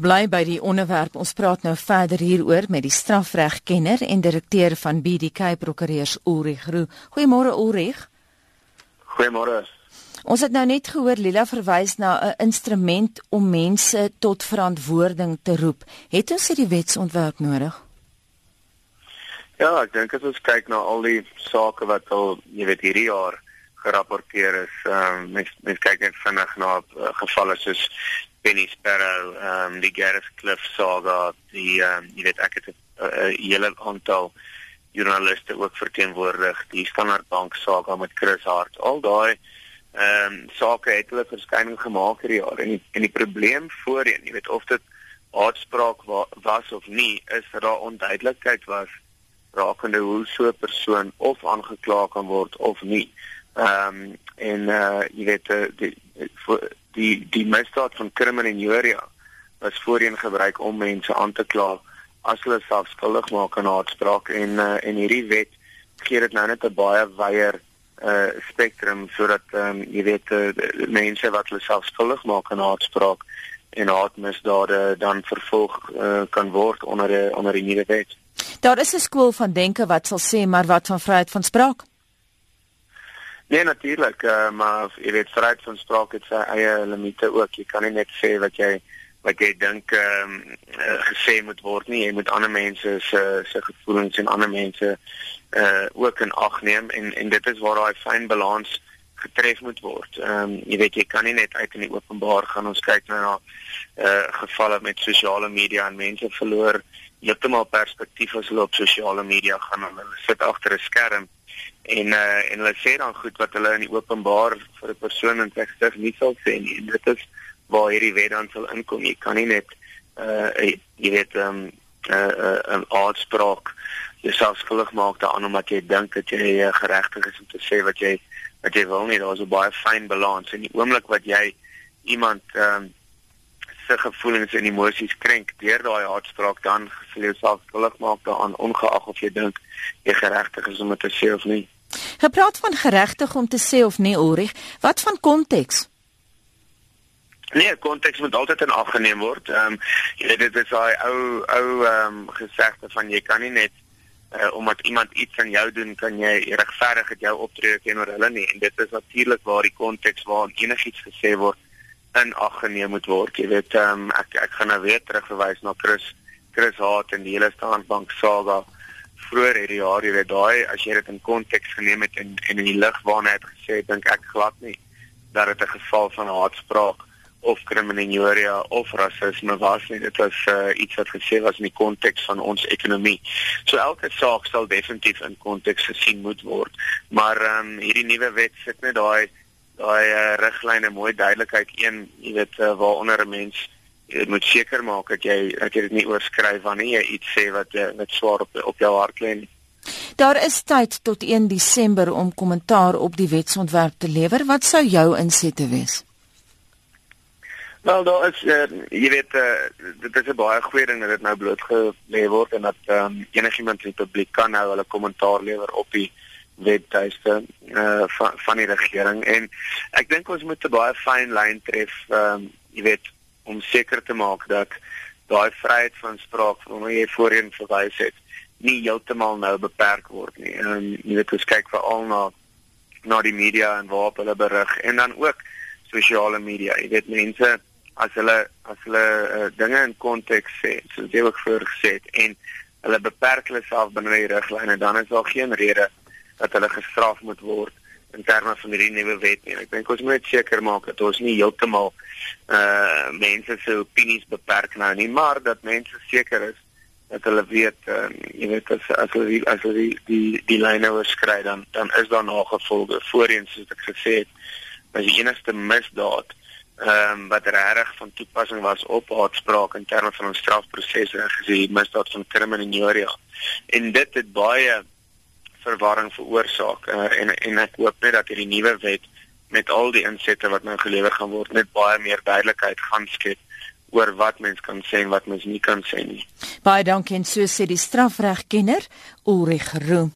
bly by die onderwerp. Ons praat nou verder hieroor met die strafregkenner en direkteur van BDK Prokureurs Ulrich Roo. Goeiemôre Ulrich. Goeiemôre. Ons het nou net gehoor Lila verwys na 'n instrument om mense tot verantwoording te roep. Het ons hierdie wetsontwerp nodig? Ja, ek dink as ons kyk na al die sake wat al, jy weet, hierdie jaar gerapporteer is, ehm um, mens mens kyk net vinnig na uh, gevalle soos Penny Sparrow, ehm um, die Gareth Cliff saga, die ehm um, jy weet ek het 'n uh, hele aantal joernaliste ook verteenwoordig, die Standard Bank saga met Chris Hart. Al daai ehm um, sake het hulle verskyning gemaak hierdie jaar en die, en die probleem voorheen, jy weet of dit haatspraak wa was of nie, is dat daar onduidelikheid was rakende hoe so 'n persoon of aangekla kan word of nie. Ehm um, en uh jy weet uh, die, die die die misdaad van kriminalia was voorheen gebruik om mense aan te kla as hulle self skuldig maak aan haatspraak en uh, en hierdie wet gee dit nou net 'n baie wyeer uh spektrum sodat um, jy weet uh, mense wat hulle self skuldig maak aan haatspraak en haatmisdade dan vervolg uh, kan word onder die, onder die nuwe wet. Daar is 'n skool van denke wat sal sê maar wat van vryheid van spraak? Nee natuurlik, uh, maar jy weet vryheid van spraak het sy eie limite ook. Jy kan nie net sê wat jy wat jy dink ehm um, uh, gesê moet word nie. Jy moet ander mense se se gevoelens en ander mense uh ook in ag neem en en dit is waar daai fyn balans getref moet word. Ehm um, jy weet jy kan nie net uit in die openbaar gaan ons kyk nou na uh gevalle met sosiale media en mense verloor heeltemal perspektief as hulle op sosiale media gaan en hulle sit agter 'n skerm en uh, en hulle sê dan goed wat hulle in die openbaar vir 'n persoon in tekstig nie sal sê nie. En dit is waar hierdie wet dan sal inkom. Jy kan nie net uh jy weet ehm um, uh, uh, 'n uitspraak jouself skuldig maak daaraan omdat jy dink dat jy uh, geregtig is om te sê wat jy wat jy wil nie. Daar's 'n baie fyn balans. In die oomblik wat jy iemand ehm um, se gevoelens en emosies krenk deur daai haatspraak dan sal jy jouself skuldig maak daaraan ongeag of jy dink jy geregtig is om dit te sê of nie Gepraat van geregtig om te sê of nie Ulrich, wat van konteks? Nee, konteks moet altyd in ag geneem word. Ehm um, jy weet dit is daai ou ou ehm um, gesegde van jy kan nie net uh, omdat iemand iets aan jou doen kan jy regverdig dat jou optrede teenoor hulle nie en dit is natuurlik waar die konteks waar enigiets gesê word in ag geneem moet word. Jy weet ehm um, ek ek gaan nou weer terugverwys na Chris Chris Hart en die hele Standbank saga vroeër hierdie jaar, jy weet daai as jy dit in konteks geneem het en en in die lig waarna hy het gesê, dink ek glad nie dat dit 'n geval van haatspraak of kriminalia of rasisme was nie. Dit was uh, iets wat gesê was in die konteks van ons ekonomie. So elke saak sal definitief in konteks gesien moet word. Maar ehm um, hierdie nuwe wet sit net daai daai uh, riglyne mooi duidelikheid een, jy weet uh, waaronder 'n mens jy moet seker maak dat jy dat jy dit nie oorskryf wanneer jy iets sê wat jy met swaar op op jou hart lê nie. Daar is tyd tot 1 Desember om kommentaar op die wetsontwerp te lewer. Wat sou jou insette wees? Wel, daar is uh, jy weet uh, dit is 'n baie goeie ding dat dit nou blootgelê word en dat um, enigiemand in die publiek kan nou hulle kommentaar lewer op die webtuiste uh, van van die regering en ek dink ons moet 'n baie fyn lyn tref, um, jy weet om seker te maak dat daai vryheid van spraak waarna jy voorheen verwys het nie heeltemal nou beperk word nie. En jy weet ons kyk veral na na die media en waar hulle berig en dan ook sosiale media. Jy weet mense as hulle as hulle uh, dinge in konteks sê, soos jy ook voorgesê het en hulle beperk hulle self binne die riglyne, dan is daar geen rede dat hulle gestraf moet word in terme van hierdie nuwe wet nie. Ek dink ons moet seker maak dat ons nie heeltemal uh mense se opinies beperk nou nie, maar dat mense seker is dat hulle weet uh, jy weet as as hulle as hulle die die, die lyne oorskry dan dan is daar nagevolge. Voorheen soos ek gesê het, was die enigste misdaad ehm um, wat regtig van toepassing was op haatspraak in terme van ons strafproses en gesien misdaad van kriminalia. En dit het baie verwarring veroorsaak uh, en en ek hoop net dat hierdie nuwe wet met al die insette wat nou gelewer gaan word net baie meer duidelikheid gaan skep oor wat mens kan sê en wat mens nie kan sê nie. Baie dankie en so sê die strafregkenner Ulrich Roux.